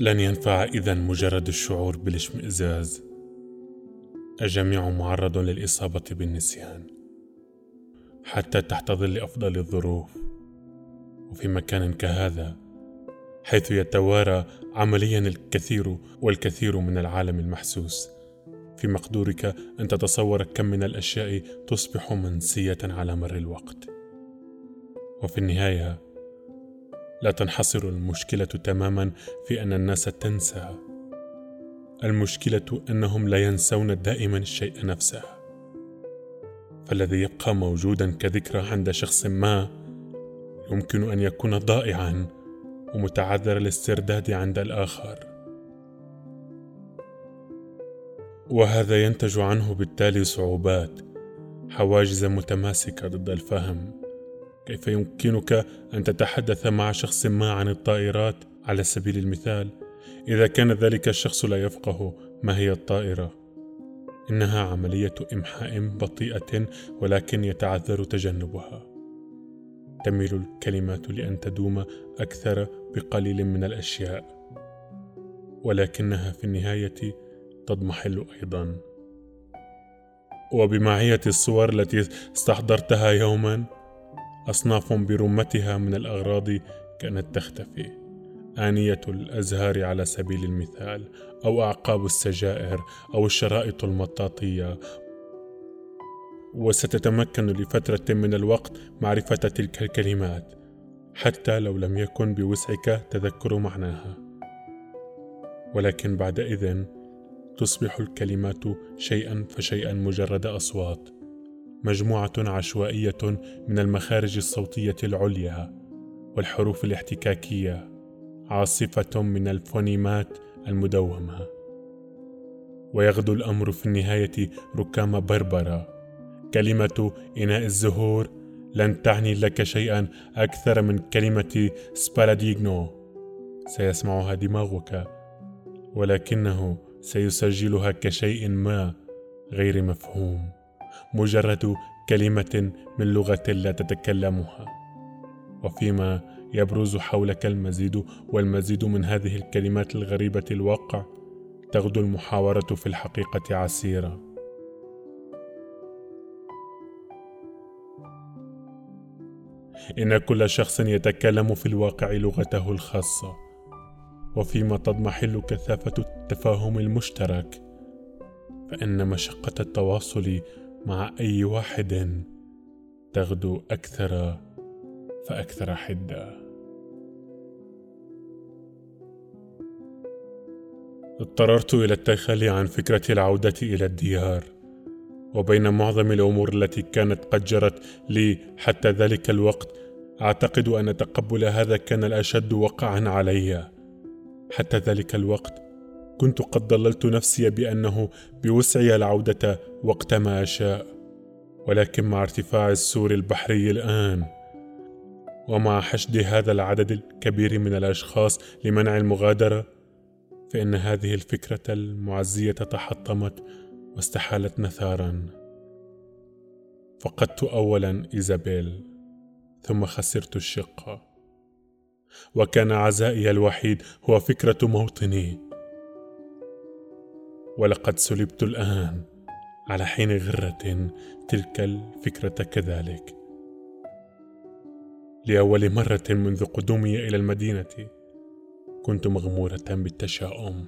لن ينفع إذا مجرد الشعور بالاشمئزاز. الجميع معرض للإصابة بالنسيان حتى تحت ظل أفضل الظروف. وفي مكان كهذا حيث يتوارى عمليا الكثير والكثير من العالم المحسوس. في مقدورك أن تتصور كم من الأشياء تصبح منسية على مر الوقت. وفي النهاية لا تنحصر المشكلة تماما في أن الناس تنسى. المشكلة أنهم لا ينسون دائما الشيء نفسه. فالذي يبقى موجودا كذكرى عند شخص ما يمكن أن يكون ضائعا ومتعذر الاسترداد عند الآخر. وهذا ينتج عنه بالتالي صعوبات حواجز متماسكة ضد الفهم. كيف يمكنك أن تتحدث مع شخص ما عن الطائرات؟ على سبيل المثال إذا كان ذلك الشخص لا يفقه ما هي الطائرة؟ إنها عملية إمحاء بطيئة ولكن يتعذر تجنبها. تميل الكلمات لأن تدوم أكثر بقليل من الأشياء. ولكنها في النهاية تضمحل أيضا وبمعية الصور التي استحضرتها يوما أصناف برمتها من الأغراض كانت تختفي. آنية الأزهار على سبيل المثال أو أعقاب السجائر أو الشرائط المطاطية. وستتمكن لفترة من الوقت معرفة تلك الكلمات حتى لو لم يكن بوسعك تذكر معناها. ولكن بعد إذن تصبح الكلمات شيئا فشيئا مجرد أصوات. مجموعة عشوائية من المخارج الصوتية العليا والحروف الاحتكاكية عاصفة من الفونيمات المدومة. ويغدو الأمر في النهاية ركام بربرة. كلمة إناء الزهور لن تعني لك شيئا أكثر من كلمة سباراديغنو. سيسمعها دماغك. ولكنه سيسجلها كشيء ما غير مفهوم مجرد كلمة من لغة لا تتكلمها. وفيما يبرز حولك المزيد والمزيد من هذه الكلمات الغريبة الواقع تغدو المحاورة في الحقيقة عسيرة. إن كل شخص يتكلم في الواقع لغته الخاصة. وفيما تضمحل كثافة التفاهم المشترك فإن مشقة التواصل مع أي واحد تغدو أكثر فأكثر حدة. اضطررت إلى التخلي عن فكرة العودة إلى الديار وبين معظم الأمور التي كانت قد جرت لي حتى ذلك الوقت أعتقد أن تقبل هذا كان الأشد وقعا علي. حتى ذلك الوقت كنت قد ضللت نفسي بأنه بوسعي العودة وقت ما أشاء ولكن مع ارتفاع السور البحري الآن ومع حشد هذا العدد الكبير من الأشخاص لمنع المغادرة فإن هذه الفكرة المعزية تحطمت واستحالت نثارا. فقدت اولا إيزابيل ثم خسرت الشقة. وكان عزائي الوحيد هو فكرة موطني. ولقد سلبت الآن على حين غرة تلك الفكرة كذلك. لأول مرة منذ قدومي إلى المدينة كنت مغمورة بالتشاؤم.